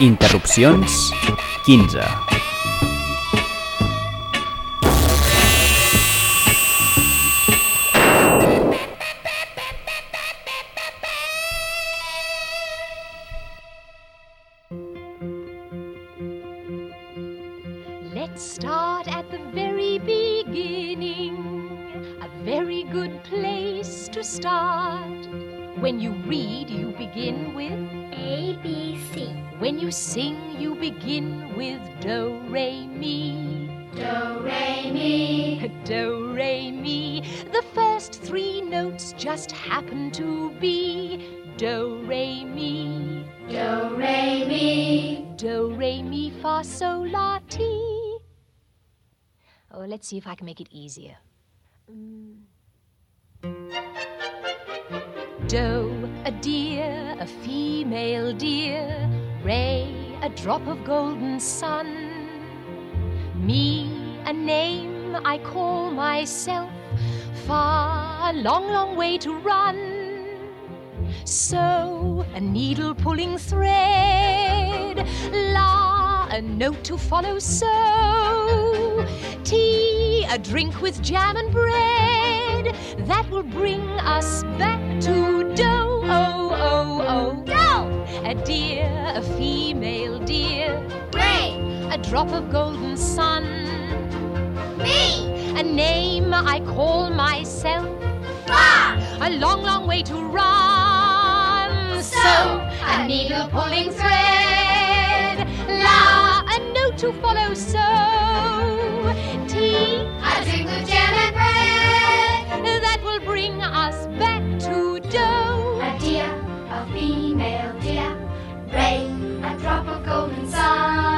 Interrupcions 15. Let's see if I can make it easier. Mm. Do, a deer, a female deer. Ray, a drop of golden sun. Me, a name I call myself. Far, a long, long way to run. So, a needle pulling thread. La, a note to follow. So, tea, a drink with jam and bread. That will bring us back to dough. Oh, oh, oh. Do, A deer, a female deer. re, A drop of golden sun. mi. A name I call myself. Fa, A long, long way to run. So, a needle pulling thread. Note to follow. So, tea, a drink with jam and bread. that will bring us back to dough. A deer, a female deer. Ray, a drop of golden sun.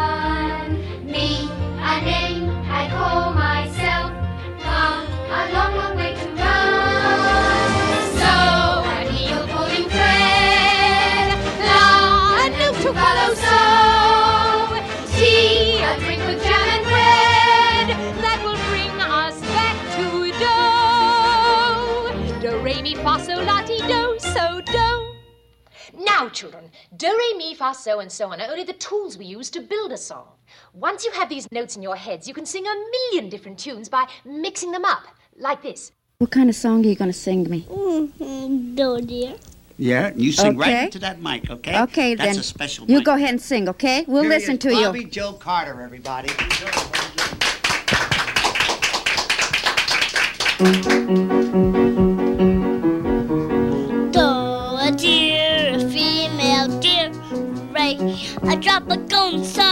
Now, children, do, re, mi, fa, so, and so on are only the tools we use to build a song. Once you have these notes in your heads, you can sing a million different tunes by mixing them up, like this. What kind of song are you going to sing to me? Mm-hmm, do, dear. Yeah, you sing right into that mic, okay? Okay, That's then. a special You mic. go ahead and sing, okay? We'll Here listen is to you. Bobby Joe Carter, everybody. A drop of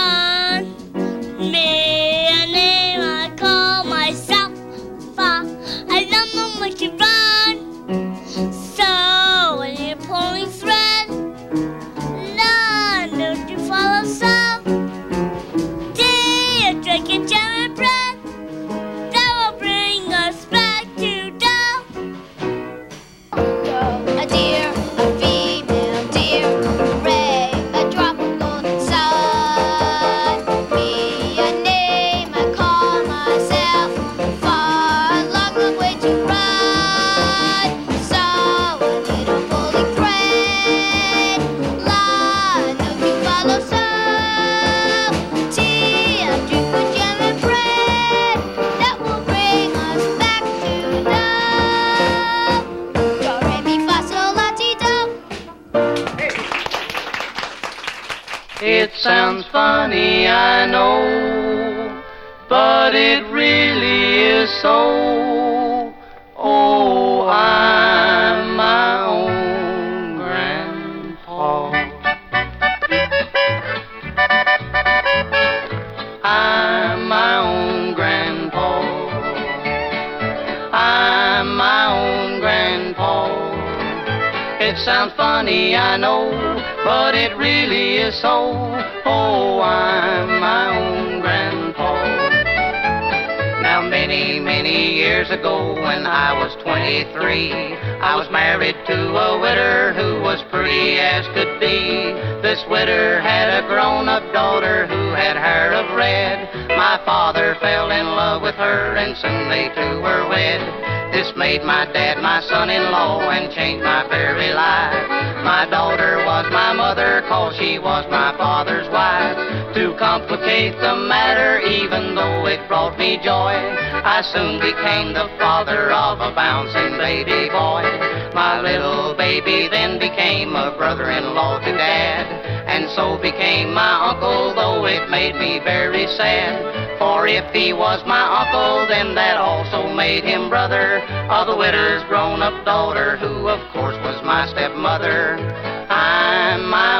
complicate the matter, even though it brought me joy, I soon became the father of a bouncing baby boy. My little baby then became a brother-in-law to dad, and so became my uncle, though it made me very sad. For if he was my uncle, then that also made him brother of the widow's grown-up daughter, who of course was my stepmother. I'm my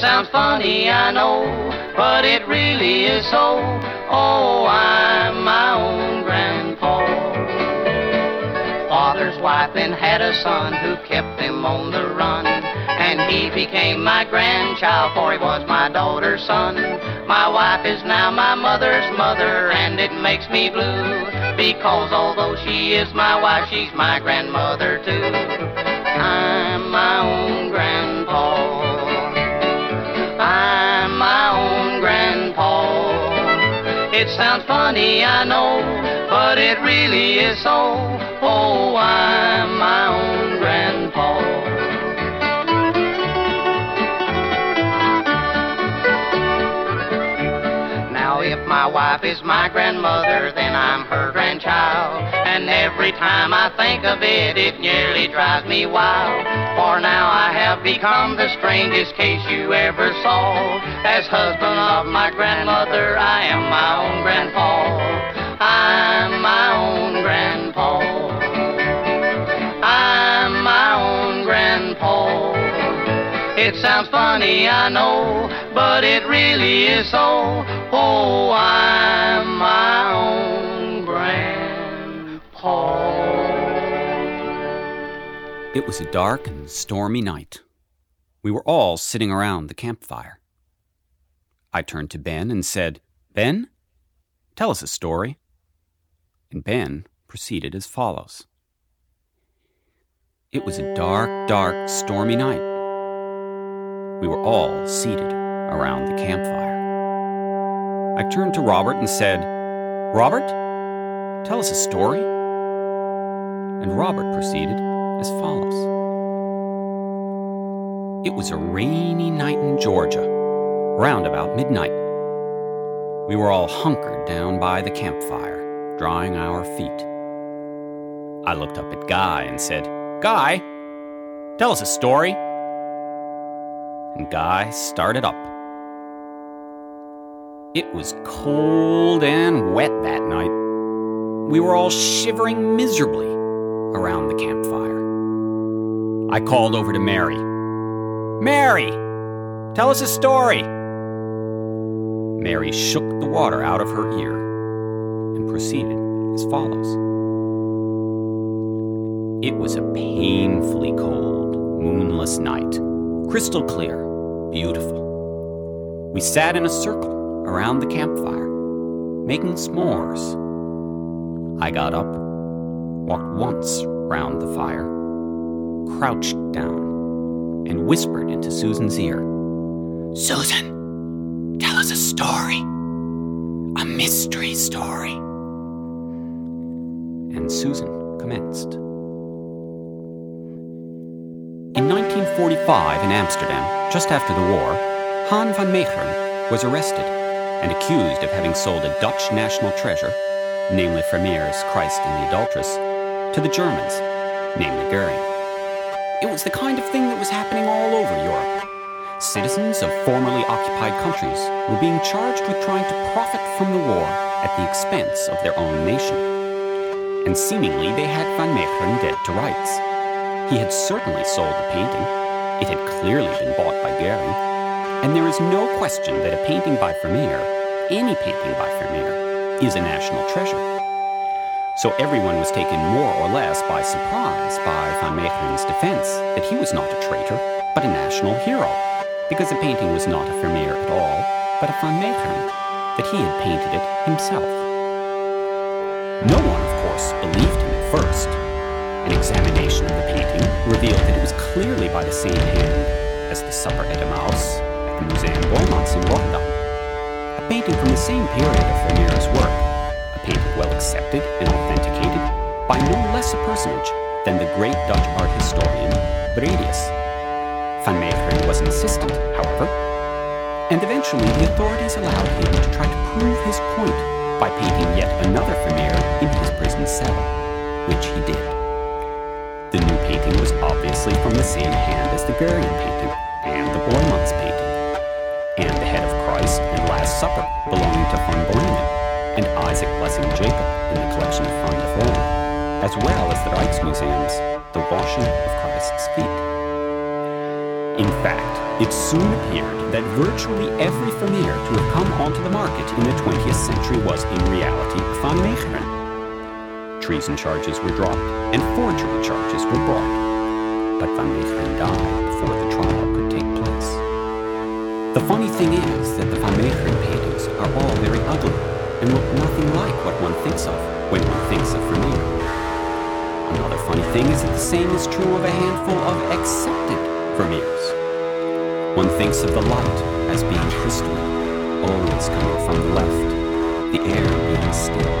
sounds funny, I know, but it really is so. Oh, I'm my own grandpa. Father's wife then had a son who kept him on the run. And he became my grandchild, for he was my daughter's son. My wife is now my mother's mother, and it makes me blue. Because although she is my wife, she's my grandmother too. I'm my own It sounds funny, I know, but it really is so. Oh, I'm my own wife is my grandmother, then I'm her grandchild. And every time I think of it, it nearly drives me wild. For now I have become the strangest case you ever saw. As husband of my grandmother, I am my own grandpa. I'm my own It sounds funny, I know, but it really is so. Oh, I'm my own grandpa. It was a dark and stormy night. We were all sitting around the campfire. I turned to Ben and said, Ben, tell us a story. And Ben proceeded as follows It was a dark, dark, stormy night. We were all seated around the campfire. I turned to Robert and said, Robert, tell us a story. And Robert proceeded as follows It was a rainy night in Georgia, round about midnight. We were all hunkered down by the campfire, drying our feet. I looked up at Guy and said, Guy, tell us a story. Guy started up. It was cold and wet that night. We were all shivering miserably around the campfire. I called over to Mary. Mary, tell us a story. Mary shook the water out of her ear and proceeded as follows It was a painfully cold, moonless night, crystal clear, beautiful. We sat in a circle around the campfire, making s'mores. I got up, walked once round the fire, crouched down, and whispered into Susan's ear Susan, tell us a story, a mystery story. And Susan commenced. 1945 in Amsterdam, just after the war, Han van Meegeren was arrested and accused of having sold a Dutch national treasure, namely Vermeer's Christ and the Adulteress, to the Germans, namely Goering. It was the kind of thing that was happening all over Europe. Citizens of formerly occupied countries were being charged with trying to profit from the war at the expense of their own nation. And seemingly they had Van Meegeren dead to rights. He had certainly sold the painting. It had clearly been bought by Goering. And there is no question that a painting by Vermeer, any painting by Vermeer, is a national treasure. So everyone was taken more or less by surprise by Van Meegeren's defense that he was not a traitor, but a national hero, because the painting was not a Vermeer at all, but a Van Meegeren, that he had painted it himself. No one, of course, believed him at first. An examination of the painting revealed that it was clearly by the same hand as the Supper at Emmaus at the Museum Boymans in Rotterdam. A painting from the same period of Vermeer's work, a painting well accepted and authenticated, by no less a personage than the great Dutch art historian Bredius. Van Meegeren was insistent, however, and eventually the authorities allowed him to try to prove his point by painting yet another Vermeer in his prison cell, which he did. The new painting was obviously from the same hand as the Goering painting and the Boymans painting, and the head of Christ and Last Supper belonging to Van Boehmen, and Isaac blessing Jacob in the collection of Van de Voren, as well as the Rijksmuseum's The Washing of Christ's Feet. In fact, it soon appeared that virtually every Vermeer to have come onto the market in the 20th century was in reality Van Meegeren. Treason charges were dropped and forgery charges were brought, but Van Meegeren died before the trial could take place. The funny thing is that the Van Meegeren paintings are all very ugly and look nothing like what one thinks of when one thinks of Vermeer. Another funny thing is that the same is true of a handful of accepted Vermeers. One thinks of the light as being crystal, always coming from the left, the air being still.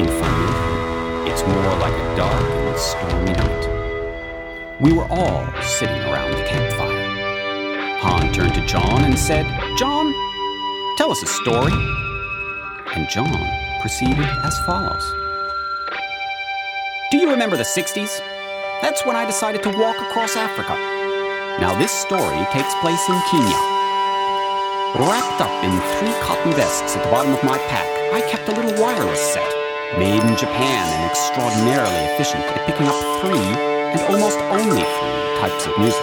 In Vermeer, it's more like a dark and stormy night. We were all sitting around the campfire. Han turned to John and said, John, tell us a story. And John proceeded as follows. Do you remember the 60s? That's when I decided to walk across Africa. Now, this story takes place in Kenya. Wrapped up in three cotton vests at the bottom of my pack, I kept a little wireless set, made in Japan and extraordinarily efficient at picking up three, and almost only three, types of music.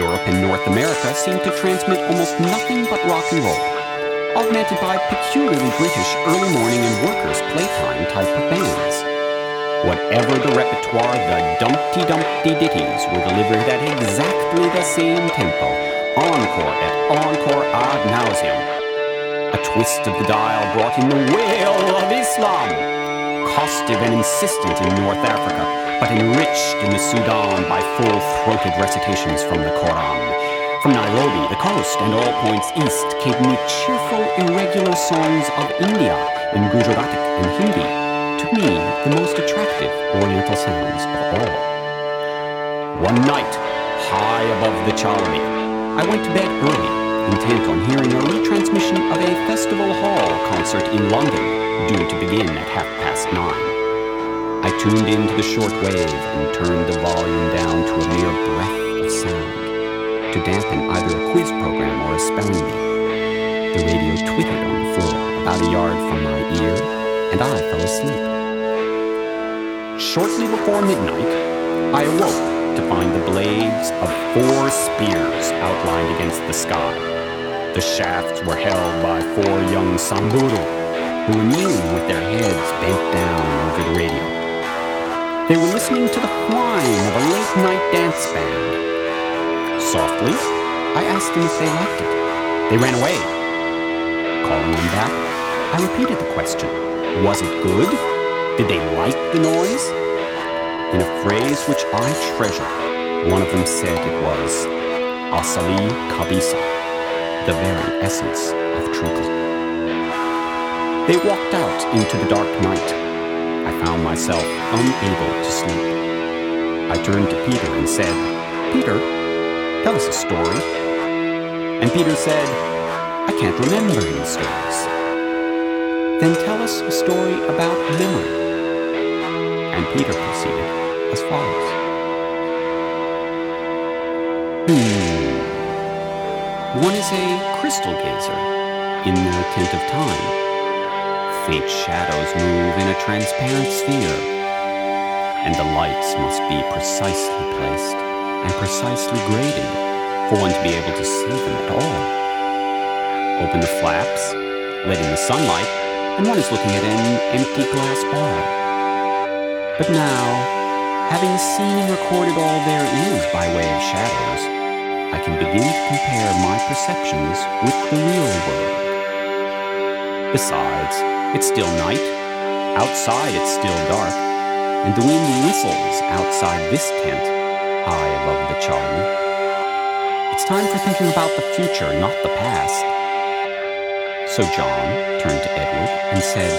Europe and North America seem to transmit almost nothing but rock and roll, augmented by peculiarly British early morning and workers' playtime type of bands. Whatever the repertoire, the Dumpty Dumpty ditties were delivered at exactly the same tempo, encore at encore ad nauseum. Twist of the dial brought in the wail of Islam, costive and insistent in North Africa, but enriched in the Sudan by full-throated recitations from the Quran. From Nairobi, the coast, and all points east came the cheerful, irregular songs of India in Gujaratic and Hindi to me the most attractive Oriental sounds of all. One night, high above the Chalbi, I went to bed early, intent on hearing a retransmission of a Festival Hall concert in London, due to begin at half past nine. I tuned into the short wave and turned the volume down to a mere breath of sound, to dampen either a quiz program or a spelling bee. The radio twittered on the floor about a yard from my ear, and I fell asleep. Shortly before midnight, I awoke to find the blades of four spears outlined against the sky. The shafts were held by four young Samburu, who were kneeling with their heads bent down over the radio. They were listening to the whine of a late night dance band. Softly, I asked them if they liked it. They ran away. Calling them back, I repeated the question Was it good? Did they like the noise? In a phrase which I treasure, one of them said it was Asali Kabisa, the very essence of treacle. They walked out into the dark night. I found myself unable to sleep. I turned to Peter and said, Peter, tell us a story. And Peter said, I can't remember any stories. Then tell us a story about memory. And Peter proceeded as follows. Hmm. One is a crystal gazer in the tent of time. Faint shadows move in a transparent sphere, and the lights must be precisely placed and precisely graded for one to be able to see them at all. Open the flaps, let in the sunlight, and one is looking at an empty glass bottle. But now, having seen and recorded all there is by way of shadows, I can begin to compare my perceptions with the real world. Besides, it's still night, outside it's still dark, and the wind whistles outside this tent, high above the Chalbi. It's time for thinking about the future, not the past. So John turned to Edward and said,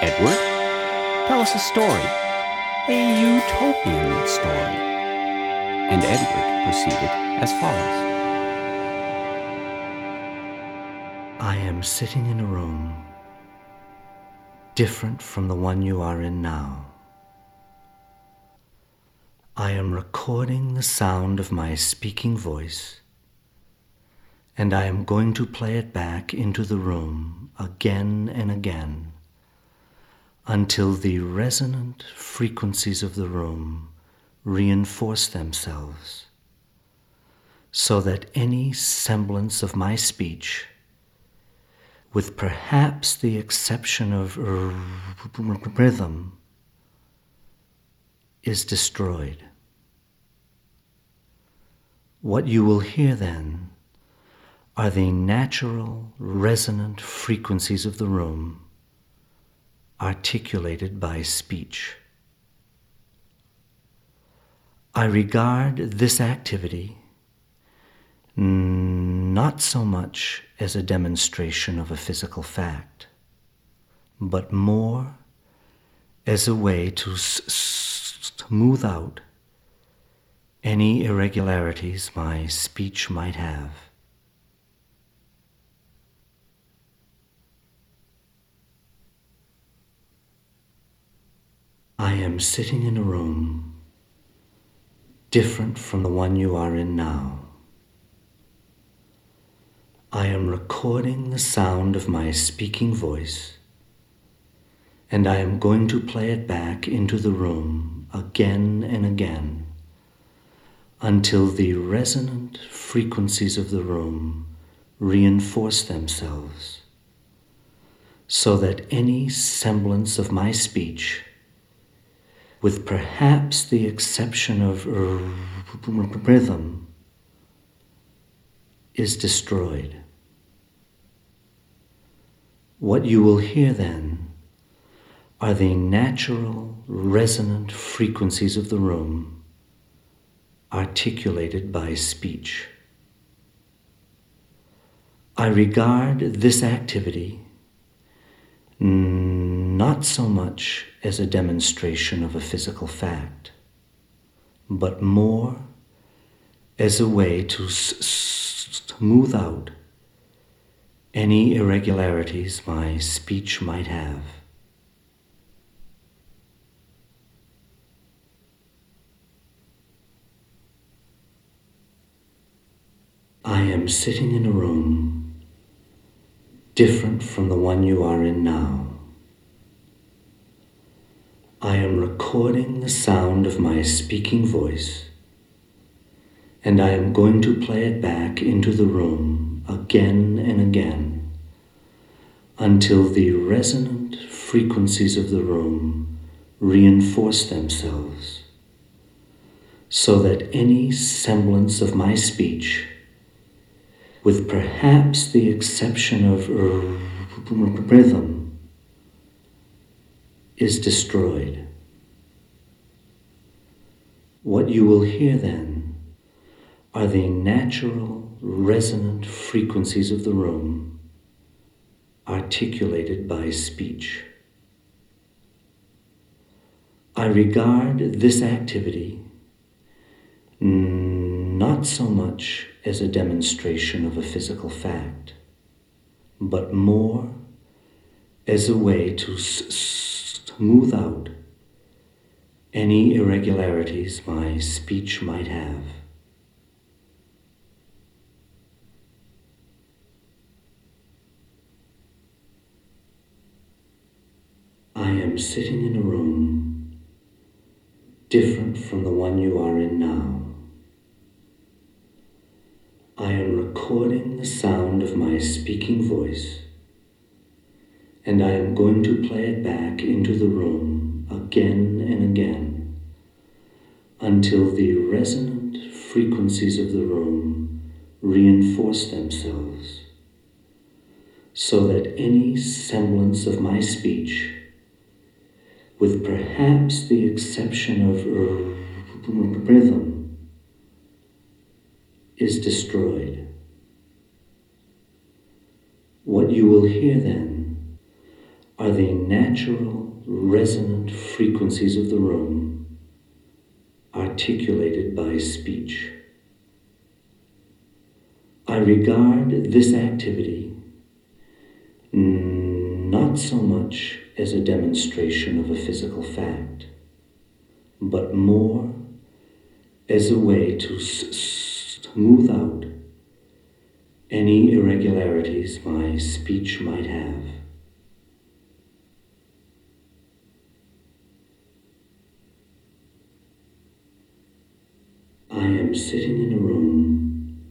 Edward, Tell us a story, a utopian story. And Edward proceeded as follows I am sitting in a room different from the one you are in now. I am recording the sound of my speaking voice, and I am going to play it back into the room again and again until the resonant frequencies of the room reinforce themselves so that any semblance of my speech, with perhaps the exception of rhythm, is destroyed. What you will hear then are the natural resonant frequencies of the room articulated by speech. I regard this activity not so much as a demonstration of a physical fact, but more as a way to smooth out any irregularities my speech might have. I am sitting in a room different from the one you are in now. I am recording the sound of my speaking voice, and I am going to play it back into the room again and again until the resonant frequencies of the room reinforce themselves so that any semblance of my speech with perhaps the exception of rhythm, is destroyed. What you will hear then are the natural resonant frequencies of the room articulated by speech. I regard this activity not so much as a demonstration of a physical fact, but more as a way to smooth out any irregularities my speech might have. I am sitting in a room different from the one you are in now. I am recording the sound of my speaking voice, and I am going to play it back into the room again and again until the resonant frequencies of the room reinforce themselves so that any semblance of my speech, with perhaps the exception of rhythm, is destroyed. What you will hear then are the natural resonant frequencies of the room articulated by speech. I regard this activity not so much as a demonstration of a physical fact, but more as a way to smooth out any irregularities my speech might have. I am sitting in a room different from the one you are in now. I am recording the sound of my speaking voice and I am going to play it back into the room again and again until the resonant frequencies of the room reinforce themselves so that any semblance of my speech, with perhaps the exception of uh, rhythm, is destroyed. What you will hear then are the natural resonant frequencies of the room articulated by speech. I regard this activity not so much as a demonstration of a physical fact, but more as a way to smooth out any irregularities my speech might have. I am sitting in a room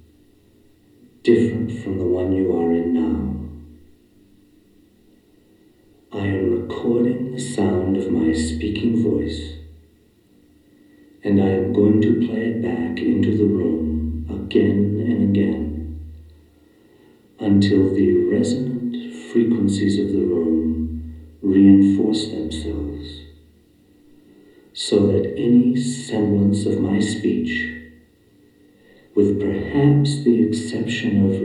different from the one you are in now. I am recording the sound of my speaking voice, and I am going to play it back into the room again and again until the resonant frequencies of the room reinforce themselves so that any semblance of my speech, with perhaps the exception of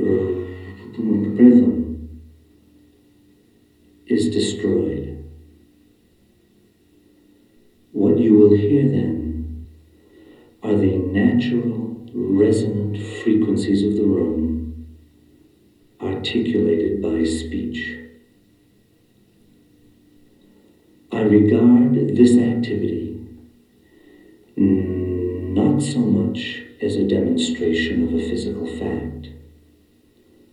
rhythm, is destroyed. What you will hear then are the natural resonant frequencies of the room articulated by speech. I regard this activity not so much as a demonstration of a physical fact,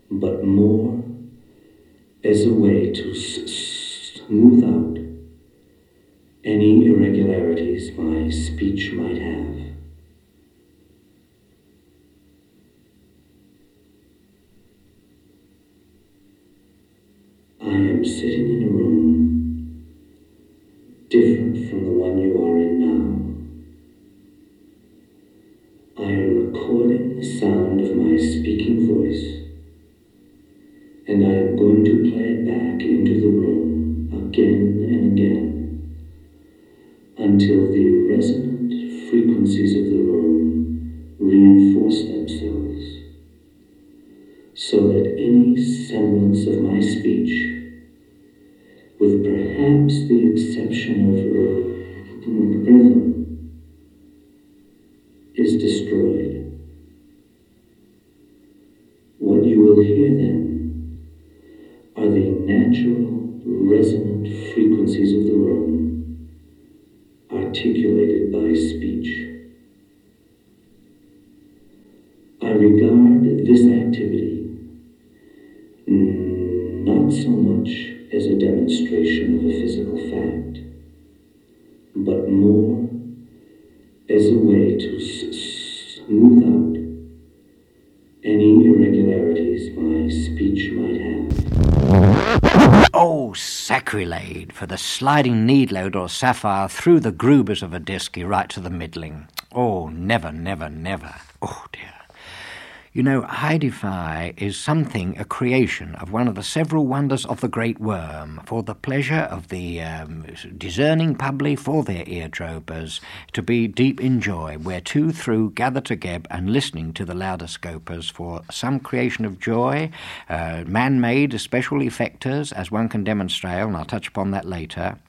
but more as a way to smooth out any irregularities my speech might have. Sacrilege for the sliding needload or sapphire through the grubers of a disky right to the middling. Oh, never, never, never. Oh, dear. You know, Hi-Fi is something, a creation of one of the several wonders of the great worm, for the pleasure of the um, discerning public for their eardropers, to be deep in joy, where two through gather together and listening to the louder scopers for some creation of joy, uh, man-made special effectors, as one can demonstrate, and I'll touch upon that later,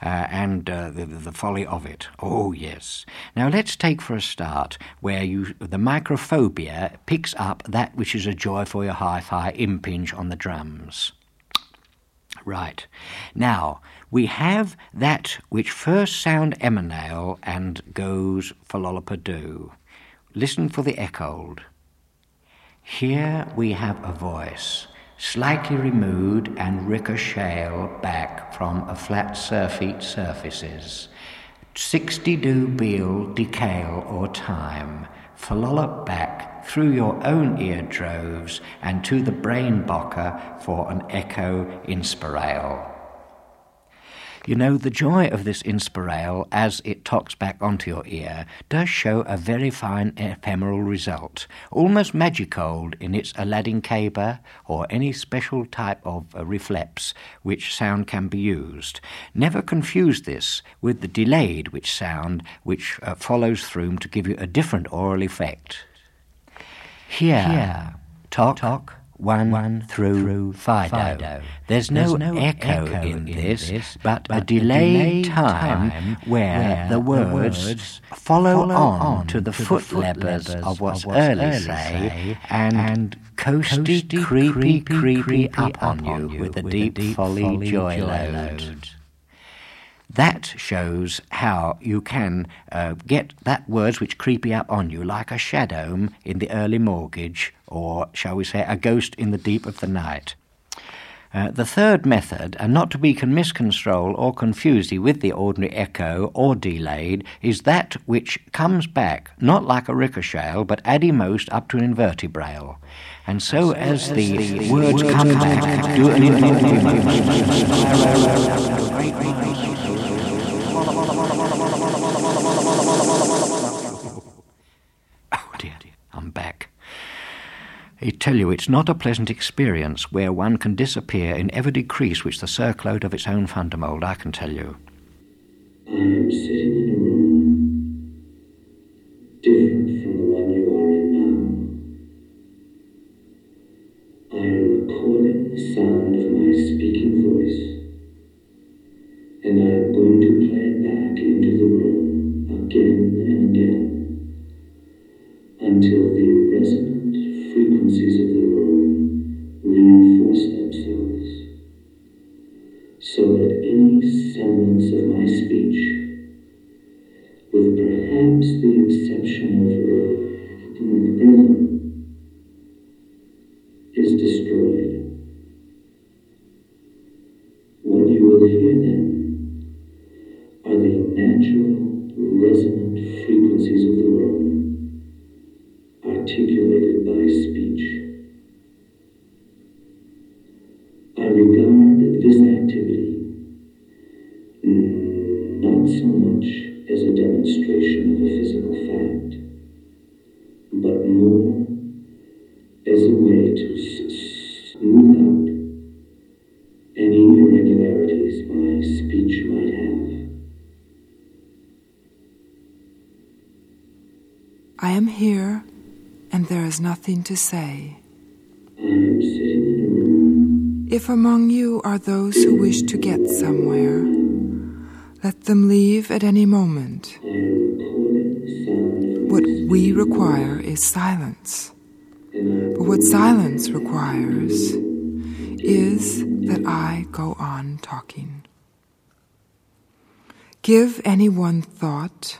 and uh, the, the folly of it. Oh, yes. Now let's take for a start where you the microphobia picks up that which is a joy for your hi-fi impinge on the drums. Right. Now, we have that which first sound emanale and goes for lollapaloo. Listen for the echoed. Here we have a voice, slightly removed and ricochet back from a flat surfeit surfaces. Sixty do beal decale or time, flollop back through your own ear droves and to the brain bocker for an echo inspirale. You know, the joy of this inspirale as it talks back onto your ear does show a very fine ephemeral result, almost magicold in its Aladdin caber or any special type of uh, reflex which sound can be used. Never confuse this with the delayed which sound which uh, follows through to give you a different oral effect. Here, talk, talk, one, through, Fido. There's no, echo, in, this, but, a delayed time, where, the words, follow, on, to the foot leathers of what's early say, and, coasty, creepy, creepy up on you with a deep folly joy load. That shows how you can uh, get that words which creepy up on you like a shadow in the early mortgage, or shall we say, a ghost in the deep of the night. Uh, the third method, and not to be misconstrued or confused with the ordinary echo or delayed, is that which comes back not like a ricochet, but addy most up to an invertebrale. And so, as, the, words come back, do an Oh dear, I'm back. I tell you, it's not a pleasant experience where one can disappear in ever decrease which the circload of its own fundamold, I can tell you. I am sitting in a room different from the one you are in now. I am recording the sound of my speaking voice, and I am going to play it back into the room again and again until the resonant frequencies of the room articulated by speech. I regard this activity mm, not so much as a demonstration of a physical fact, but more as a way to smooth out any irregularities my speech might have. I am here and there is nothing to say. If among you are those who wish to get somewhere, let them leave at any moment. What we require is silence. But what silence requires is that I go on talking. Give any one thought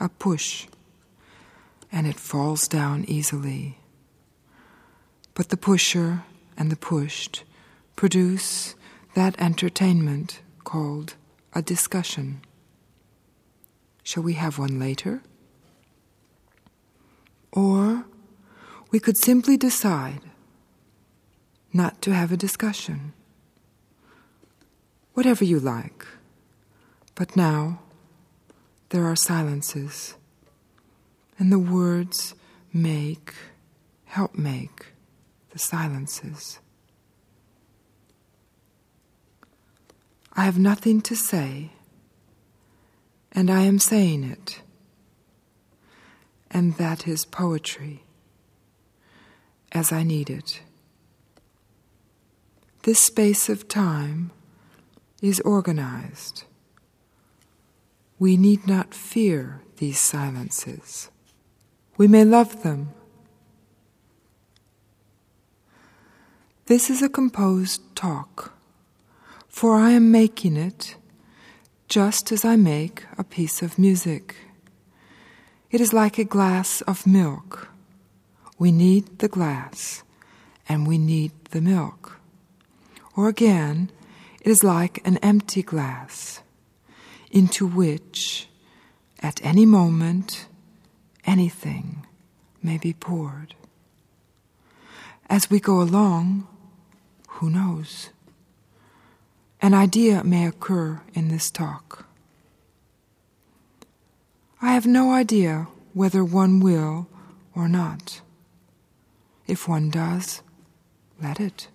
a push and it falls down easily. But the pusher and the pushed produce that entertainment called a discussion. Shall we have one later? Or we could simply decide not to have a discussion. Whatever you like. But now there are silences and the words make, help make the silences. I have nothing to say, and I am saying it, and that is poetry as I need it. This space of time is organized. We need not fear these silences. We may love them. This is a composed talk, for I am making it just as I make a piece of music. It is like a glass of milk. We need the glass and we need the milk. Or again, it is like an empty glass into which, at any moment, anything may be poured. As we go along, who knows? An idea may occur in this talk. I have no idea whether one will or not. If one does, let it.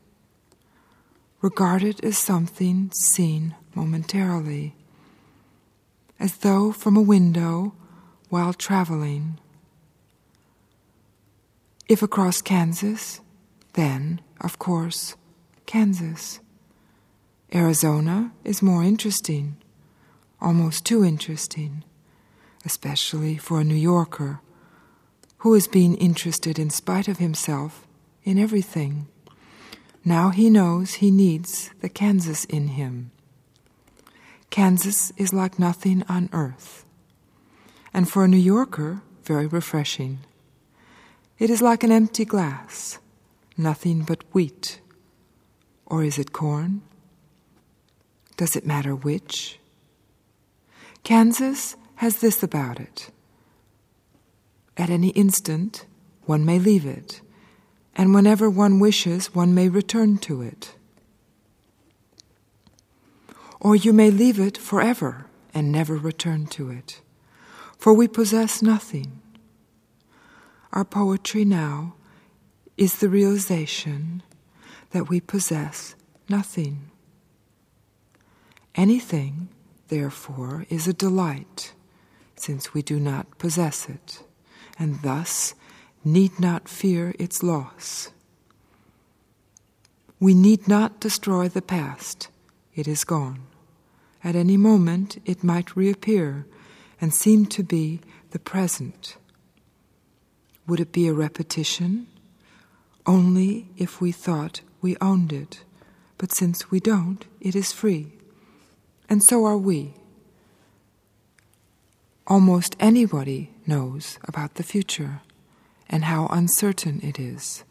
Regard it as something seen momentarily, as though from a window while traveling if across Kansas, then of course, Kansas. Arizona is more interesting, almost too interesting, especially for a New Yorker who has been interested in spite of himself in everything. Now he knows he needs the Kansas in him. Kansas is like nothing on earth, and for a New Yorker, very refreshing. It is like an empty glass, nothing but wheat. Or is it corn? Does it matter which? Kansas has this about it. At any instant, one may leave it, and whenever one wishes, one may return to it. Or you may leave it forever and never return to it, for we possess nothing. Our poetry now is the realization that we possess nothing. Anything, therefore, is a delight, since we do not possess it, and thus need not fear its loss. We need not destroy the past, it is gone. At any moment it might reappear and seem to be the present. Would it be a repetition? Only if we thought we owned it, but since we don't, it is free. And so are we. Almost anybody knows about the future and how uncertain it is.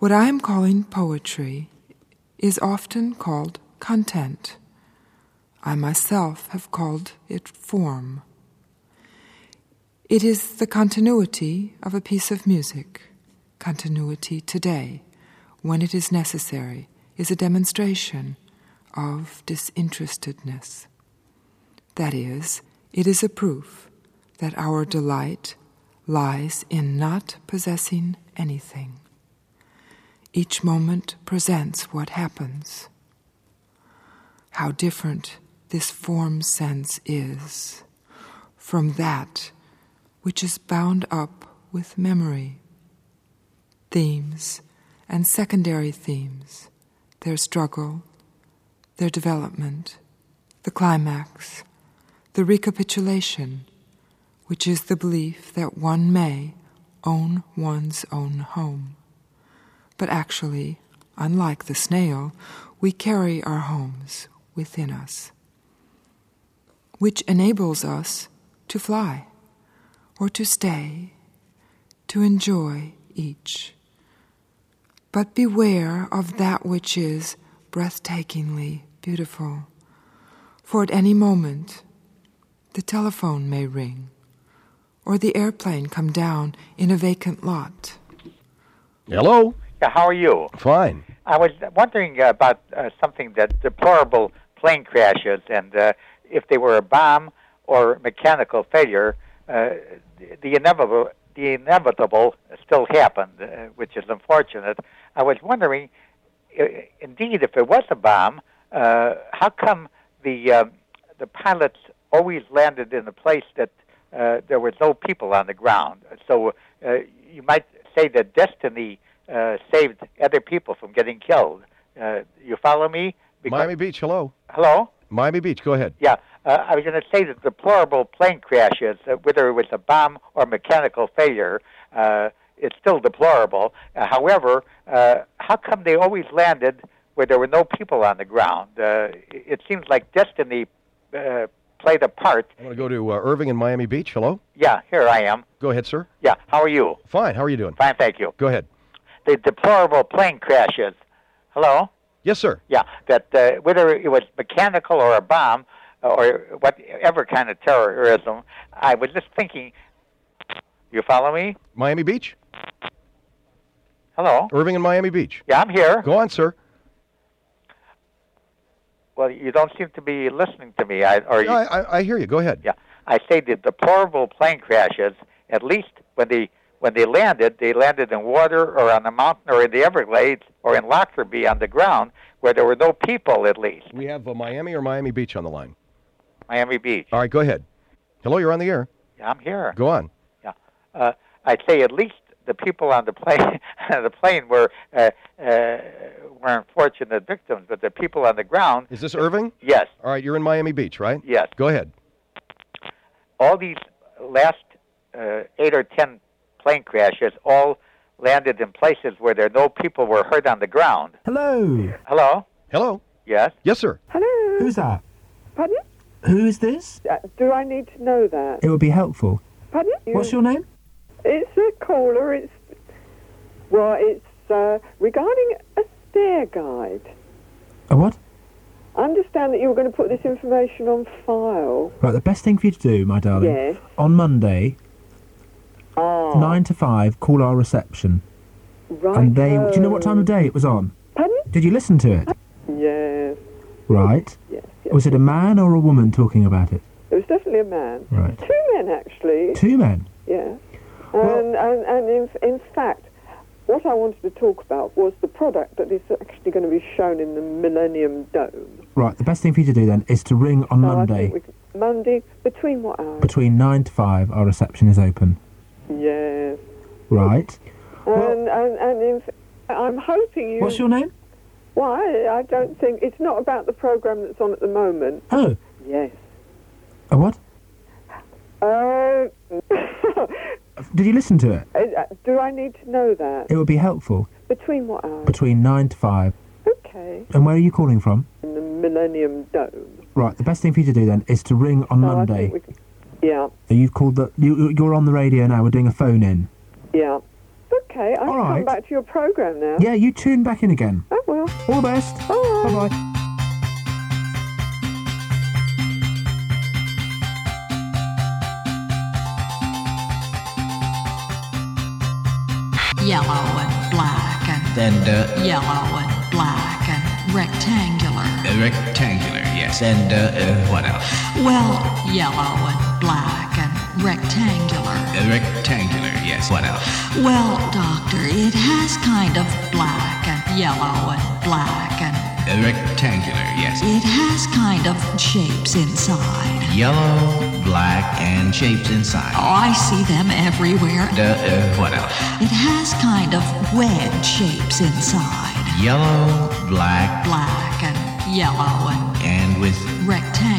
What I am calling poetry is often called content. I myself have called it form. It is the continuity of a piece of music. Continuity today, when it is necessary, is a demonstration of disinterestedness. That is, it is a proof that our delight lies in not possessing anything. Each moment presents what happens. How different this form sense is from that which is bound up with memory. Themes and secondary themes, their struggle, their development, the climax, the recapitulation, which is the belief that one may own one's own home. But actually, unlike the snail, we carry our homes within us, which enables us to fly or to stay, to enjoy each. But beware of that which is breathtakingly beautiful, for at any moment the telephone may ring or the airplane come down in a vacant lot. Hello. Yeah, how are you? Fine. I was wondering about uh, something that deplorable plane crashes, and uh, if they were a bomb or mechanical failure, uh, the, the inevitable the inevitable still happened, uh, which is unfortunate. I was wondering, uh, indeed, if it was a bomb, uh, how come the uh, the pilots always landed in a place that uh, there was no people on the ground? So uh, you might say that destiny uh, saved other people from getting killed. Uh, you follow me? Because- Miami Beach, hello. Hello. Miami Beach, go ahead. Yeah, uh, I was going to say that deplorable plane crashes, uh, whether it was a bomb or mechanical failure, uh, it's still deplorable. Uh, however, uh, how come they always landed where there were no people on the ground? Uh, it seems like destiny uh, played a part. I want to go to uh, Irving in Miami Beach. Hello. Yeah, here I am. Go ahead, sir. Yeah, how are you? Fine. How are you doing? Fine, thank you. Go ahead. The deplorable plane crashes. Hello? Yes, sir. Yeah, that uh, whether it was mechanical or a bomb or whatever kind of terrorism, I was just thinking. You follow me? Miami Beach. Hello. Irving in Miami Beach. Yeah, I'm here. Go on, sir. Well, you don't seem to be listening to me. I, or you, I, I, I hear you. Go ahead. Yeah, I say the deplorable plane crashes. At least when they when they landed, they landed in water or on a mountain or in the Everglades or in Lockerbie on the ground where there were no people. At least We have uh, Miami or Miami Beach on the line. Miami Beach. All right, go ahead. Hello, you're on the air. Yeah, I'm here. Go on. Yeah, uh, I'd say at least the people on the plane the plane were uh, uh, were unfortunate victims, but the people on the ground. Is this Irving? Yes, All right, you're in Miami Beach, right? yes. Go ahead. All these last uh, eight or ten plane crashes all landed in places where there no people were hurt on the ground. Hello. Hello. Hello. Yes. Yes, sir. Hello. Who's that? Pardon? Who is this? Uh, do I need to know that? It would be helpful. Pardon? What's your name? It's a caller. It's well, it's uh, regarding a stair guide. A what? I understand that you were going to put this information on file. Right, the best thing for you to do, my darling, Yes. on Monday, Ah. nine to five, call our reception. Right. And they, do you know what time of day it was on? Pardon? Did you listen to it? Yes. Right. Yes. Was it a man or a woman talking about it? It was definitely a man. Right. Two men, actually. Two men. Yeah. And, and, and in, in fact, what I wanted to talk about was the product that is actually going to be shown in the Millennium Dome. Right, the best thing for you to do then is to ring on So Monday can- Monday, between what hours? between nine to five. Our reception is open. Yes. Right. And, and, and in, I'm hoping you... What's your name? Why? I don't think... It's not about the programme that's on at the moment. Oh, Yes. a what? Uh, Did you listen to it? uh, do I need to know that? It would be helpful Between what hours? between nine to five. Okay. And where are you calling from? In the Millennium Dome. Right, the best thing for you to do then is to ring on So I Monday. think we can- Yeah. You've called the. You, you're on the radio now. We're doing a phone in. Yeah. Okay, I'll All come back to your programme now. Yeah, you tune back in again. I will. All the best. Bye bye. Yellow and black and And uh, yellow and black and rectangular. uh, rectangular, yes. And uh, uh, what else? Well, yellow and black and rectangular. Uh, rectangular, yes. What else? Well, doctor, it has kind of black and yellow and black and Uh, rectangular, yes. it has kind of shapes inside. Yellow, black, and shapes inside. Oh, I see them everywhere. Uh, uh, what else? It has kind of wedge shapes inside. Yellow, black, Black and yellow and and with rectangular.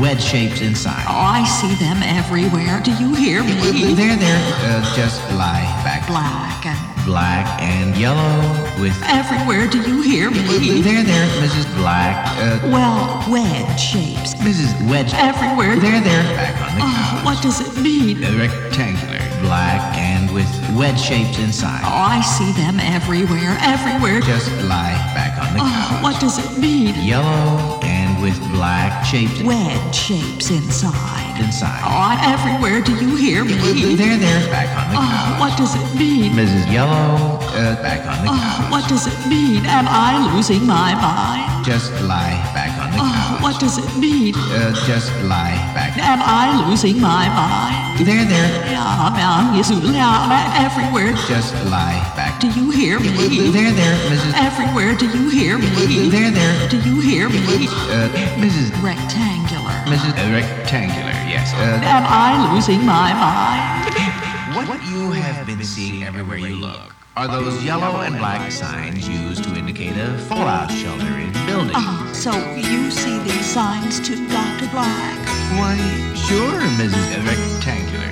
Wedge shapes inside. Oh, I see them everywhere. Do you hear me? There, there. Uh, just lie back. Black and Black and yellow with. everywhere. Do you hear me? There, there, Mrs. Black. Uh, Well, wedge shapes. Mrs. Wedge. Everywhere. There, there. Back on the Oh, couch. what does it mean? Uh, rectangular, black, and with wedge shapes inside. Oh, I see them everywhere. Everywhere. Just lie back on the Oh, couch. what does it mean? Yellow and with black shapes Wedge shapes inside. inside. Oh, everywhere. Do you hear me? There, there. Back on the Oh, couch. what does it mean? Mrs. Yellow. Uh, back on the Oh, couch. what does it mean? Am I losing my mind? Just lie back on the Oh, couch. what does it mean? Uh, just lie back. Am I losing my mind? There, there. Yeah, yeah, yes, yeah, everywhere. Just lie. Do you hear me? There, there, Mrs. Everywhere. Do you hear me? There, there. Do you hear me? Uh, Mrs. Rectangular. Mrs. Uh, rectangular, yes. Uh, Am I losing my mind? What you have been seeing everywhere you look are those yellow and black signs used to indicate a fallout shelter in buildings. Oh, so you see these signs too, Dr. Black? Why, sure, Mrs. Rectangular.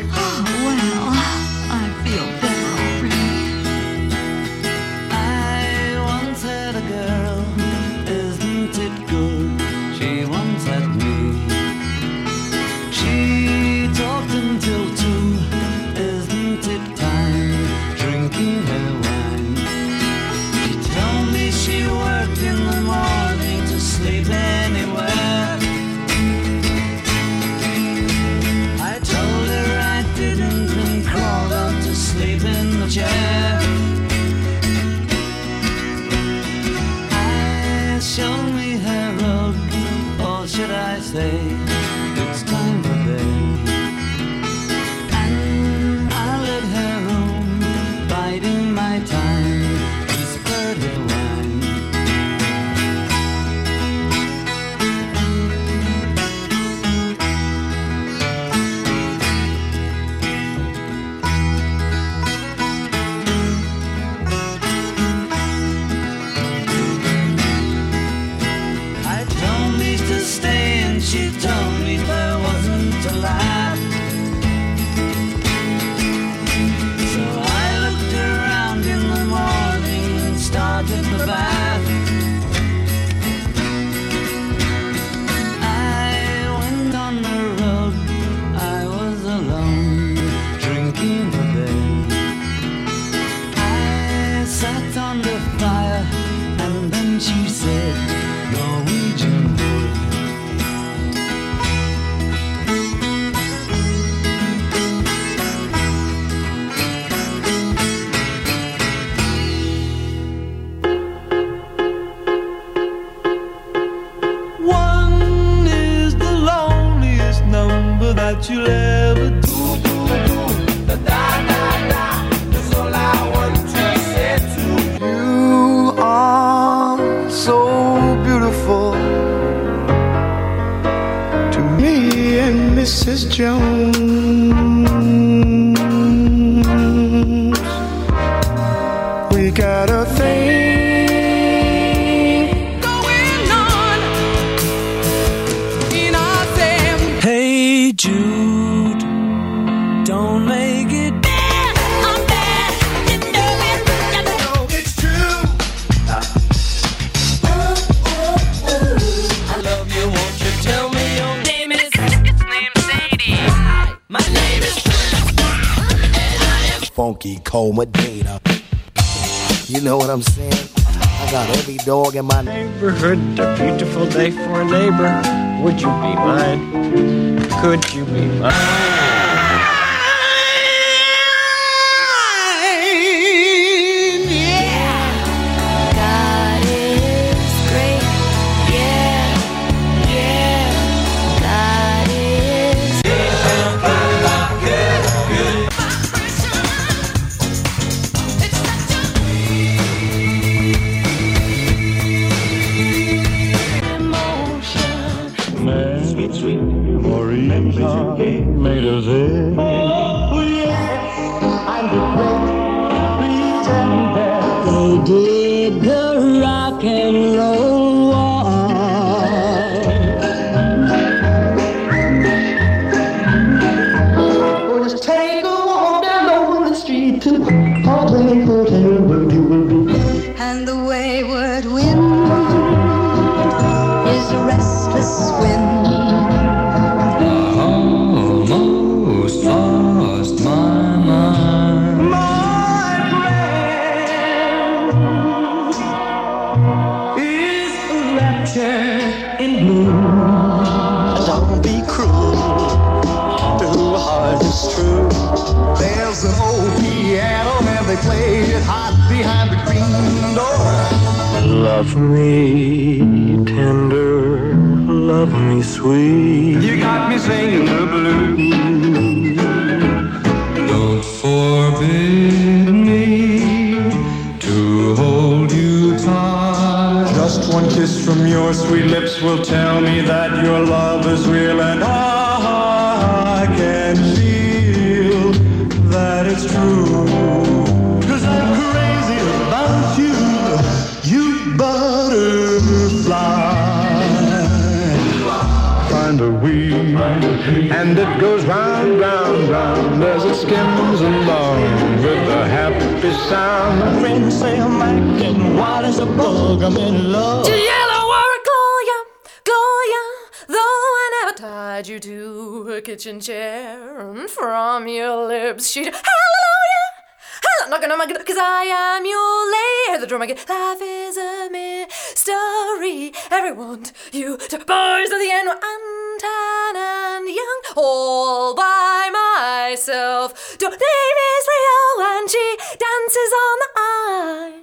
Cause I am your lady. The drum again. Life is a mystery. Everyone, you to boys of the end, and tan and young, all by myself. Your name is Rio, and she dances on the eye.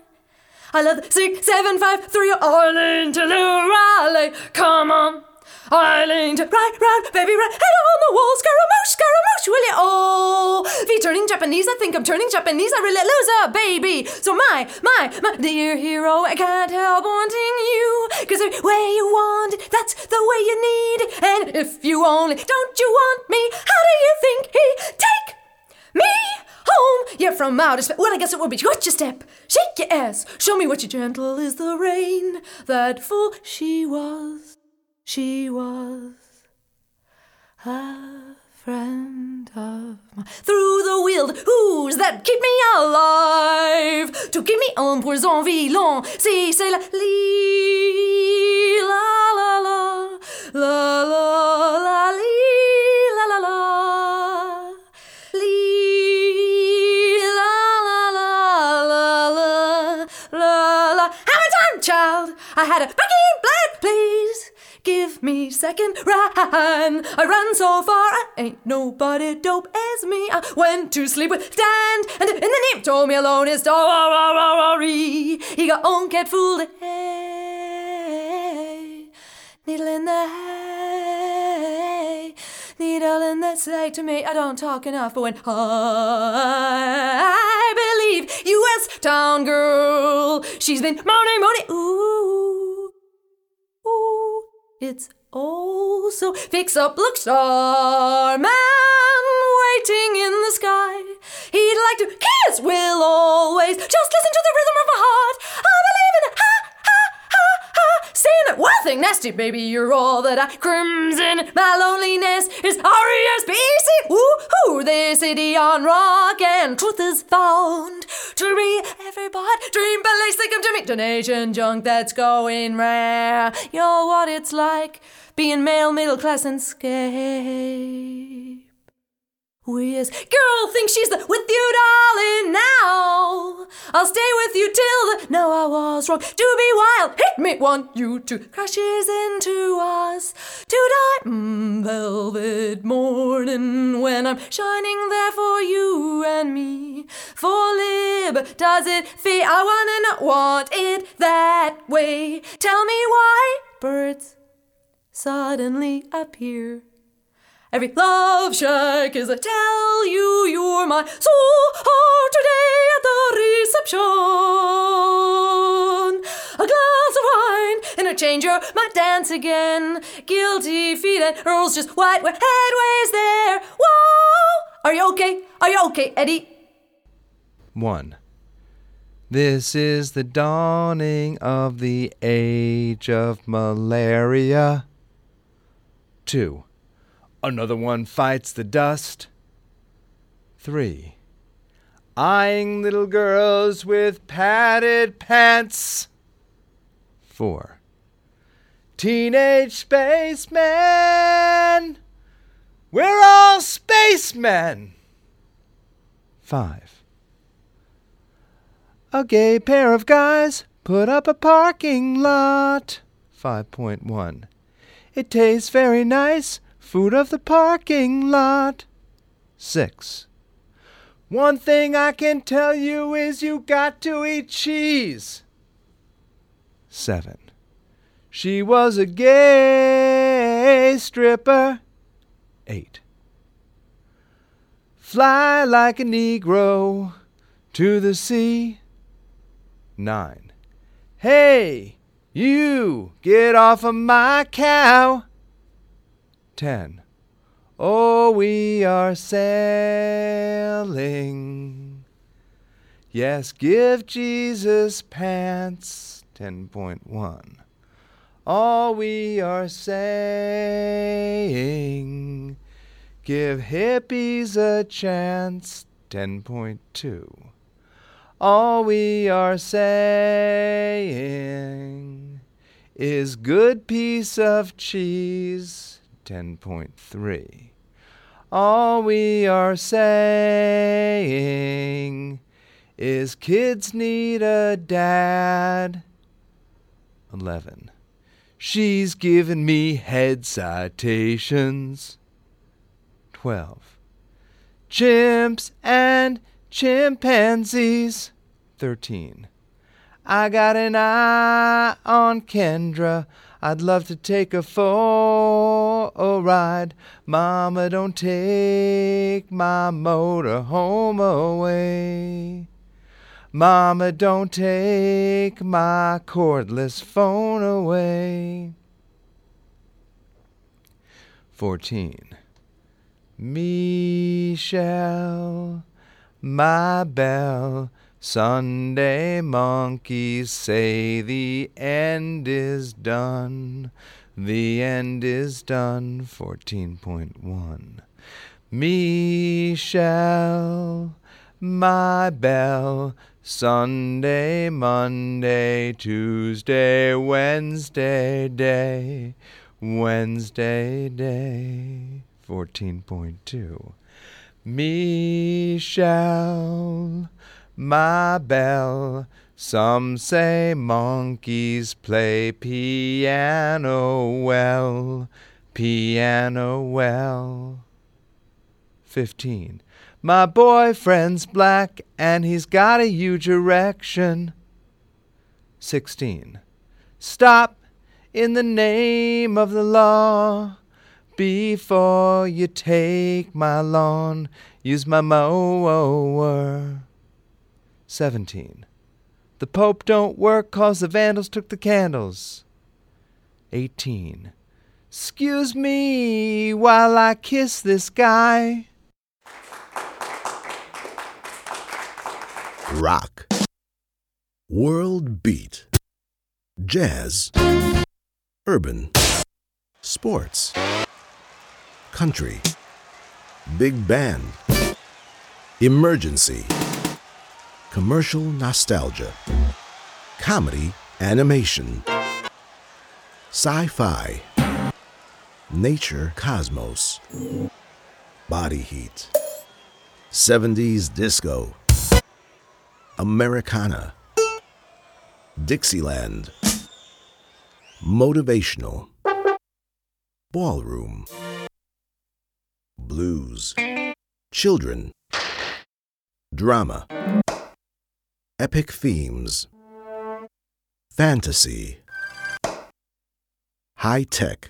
I love the six, seven, five, three, Arlene to Raleigh. Come on. Eileen to right round, baby right, head on the wall, Scaramouche, Scaramouche, will you? Oh, be turning Japanese, I think I'm turning Japanese, I really lose a baby. So my, my, my dear hero, I can't help wanting you, cause the way you want it, that's the way you need it. And if you only don't you want me, how do you think he take me home? Yeah, from outer space. Well, I guess it would be watch your step, shake your ass, show me what you gentle is the rain that full she was. She was a friend of mine. Through the wild who's that keep me alive? To keep me en poison violent. Si c'est la li la la la la la la li la la la li la la la la la la la. How many time, child? I had a back in black, please. Me second run. I ran so far, I ain't nobody dope as me. I went to sleep with Dan, and in the name told me alone is story. He got on, get fooled. Hey, needle in the hay, needle and they say to me, I don't talk enough, but when I believe U.S. town girl, she's been moaning, moaning, ooh, it's oh so fix up, look, star man waiting in the sky. He'd like to kiss, will always just listen to the rhythm of my heart. Saying it, one thing nasty, baby, you're all that I crimson. My loneliness is R-E-S-P-E-C. Woo-hoo, the city on rock and truth is found to be everybody. Dream police, they come to me. Donation junk that's going rare. You're what it's like being male, middle class, and scape. As girl thinks she's the with you, darling. Now I'll stay with you till the no, I was wrong. To be wild, hit me, want you to crashes into us to die. Mm, velvet morning when I'm shining there for you and me. For lib, does it feel? I wanna know, want it that way. Tell me why birds suddenly appear. Every love shack is a tell you you're my soul heart today at the reception. A glass of wine and a changer might dance again. Guilty feet and Earl's just white where headways there. Whoa! Are you okay? Are you okay, Eddie? 1. This is the dawning of the age of malaria. 2. Another one fights the dust. 3. Eyeing little girls with padded pants. 4. Teenage spacemen. We're all spacemen. 5. A gay pair of guys put up a parking lot. 5.1. It tastes very nice, food of the parking lot. 6. One thing I can tell you is you got to eat cheese. 7. She was a gay stripper. 8. Fly like a Negro to the sea. 9. Hey, you, get off of my cow. 10. Oh, we are sailing. Yes, give Jesus pants. 10.1. All we are saying, give hippies a chance. 10.2. All we are saying is good piece of cheese. 10.3. All we are saying is kids need a dad. 11. She's given me head citations. 12. Chimps and chimpanzees. 13. I got an eye on Kendra. I'd love to take a for a ride. Mama, don't take my motor home away. Mama, don't take my cordless phone away. 14. Michelle, my belle, Sunday monkeys say the end is done. The end is done. 14.1. Michelle, my bell. Sunday, Monday, Tuesday, Wednesday day, Wednesday day. 14.2. Michelle, my belle, some say monkeys play piano well, piano well. 15. My boyfriend's black and he's got a huge erection. 16. Stop in the name of the law before you take my lawn. Use my mower. 17. The Pope don't work cause the vandals took the candles. 18. Excuse me while I kiss this guy. rock, world beat, jazz, urban, sports, country, big band, emergency, commercial nostalgia, comedy animation, sci fi, nature cosmos, body heat, 70s disco. Americana, Dixieland, Motivational, Ballroom, Blues, Children, Drama, Epic Themes, Fantasy, High Tech.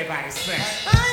Everybody sing.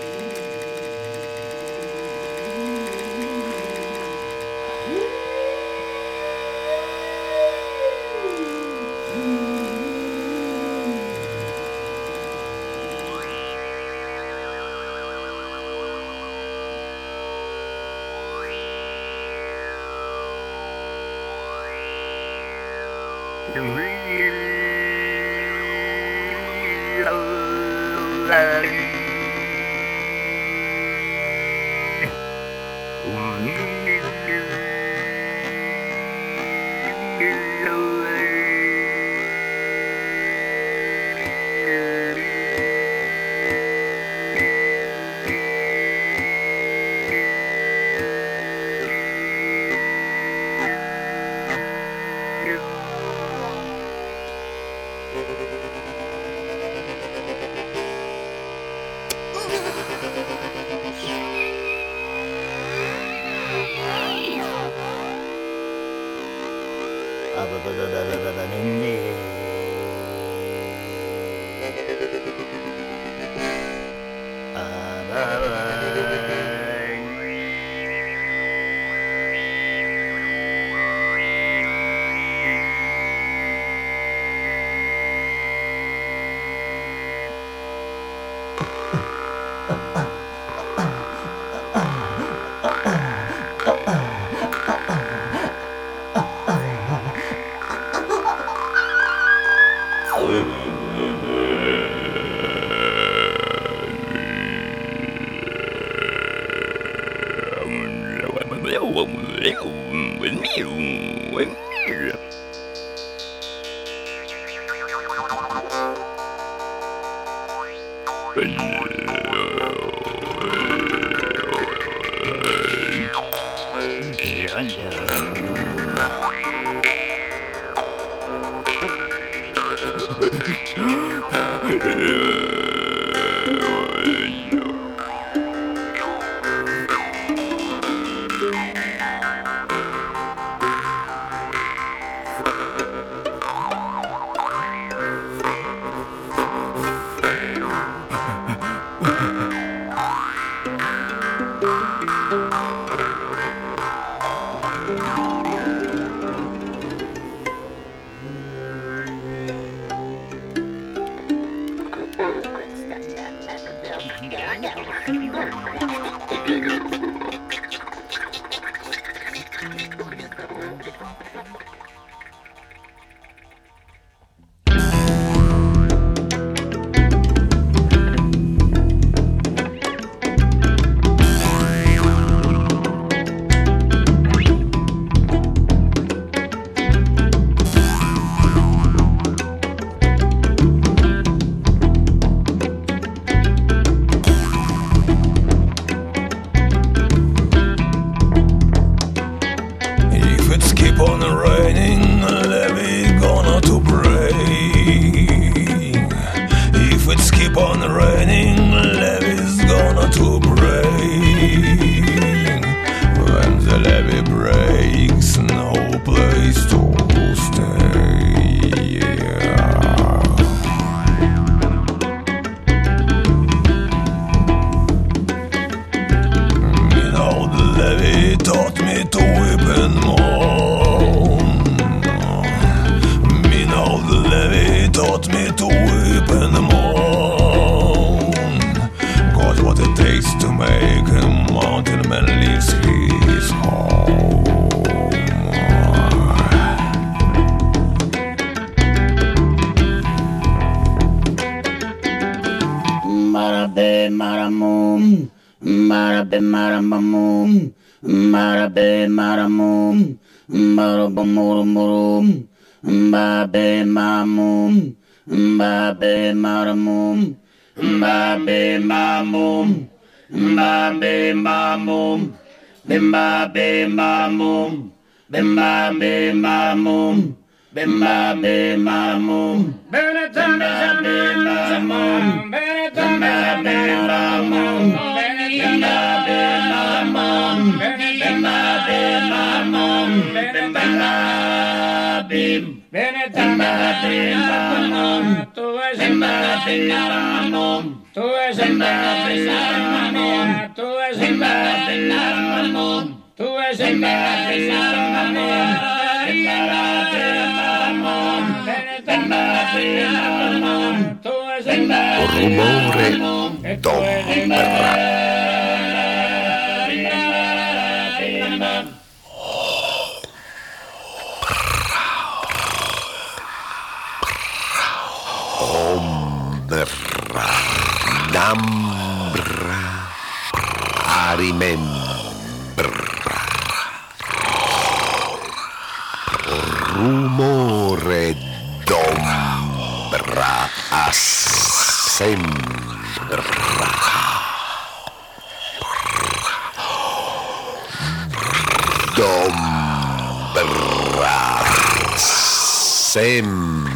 Yeah. D'ombra assembra. D'ombra sembra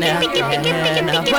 Now,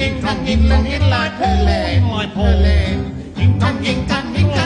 ยิงทองยิงลังยิงลาเธอเลยเธอเลยยิงทองยิงกันยิงกัน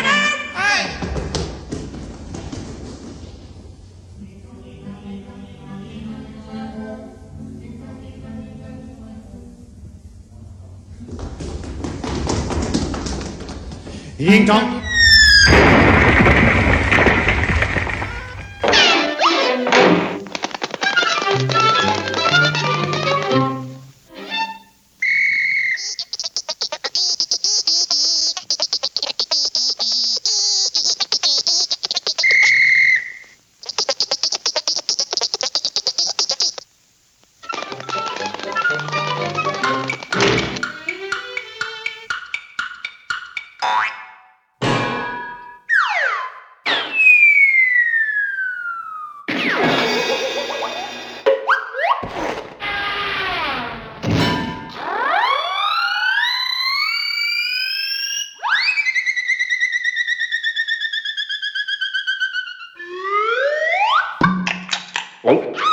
Well,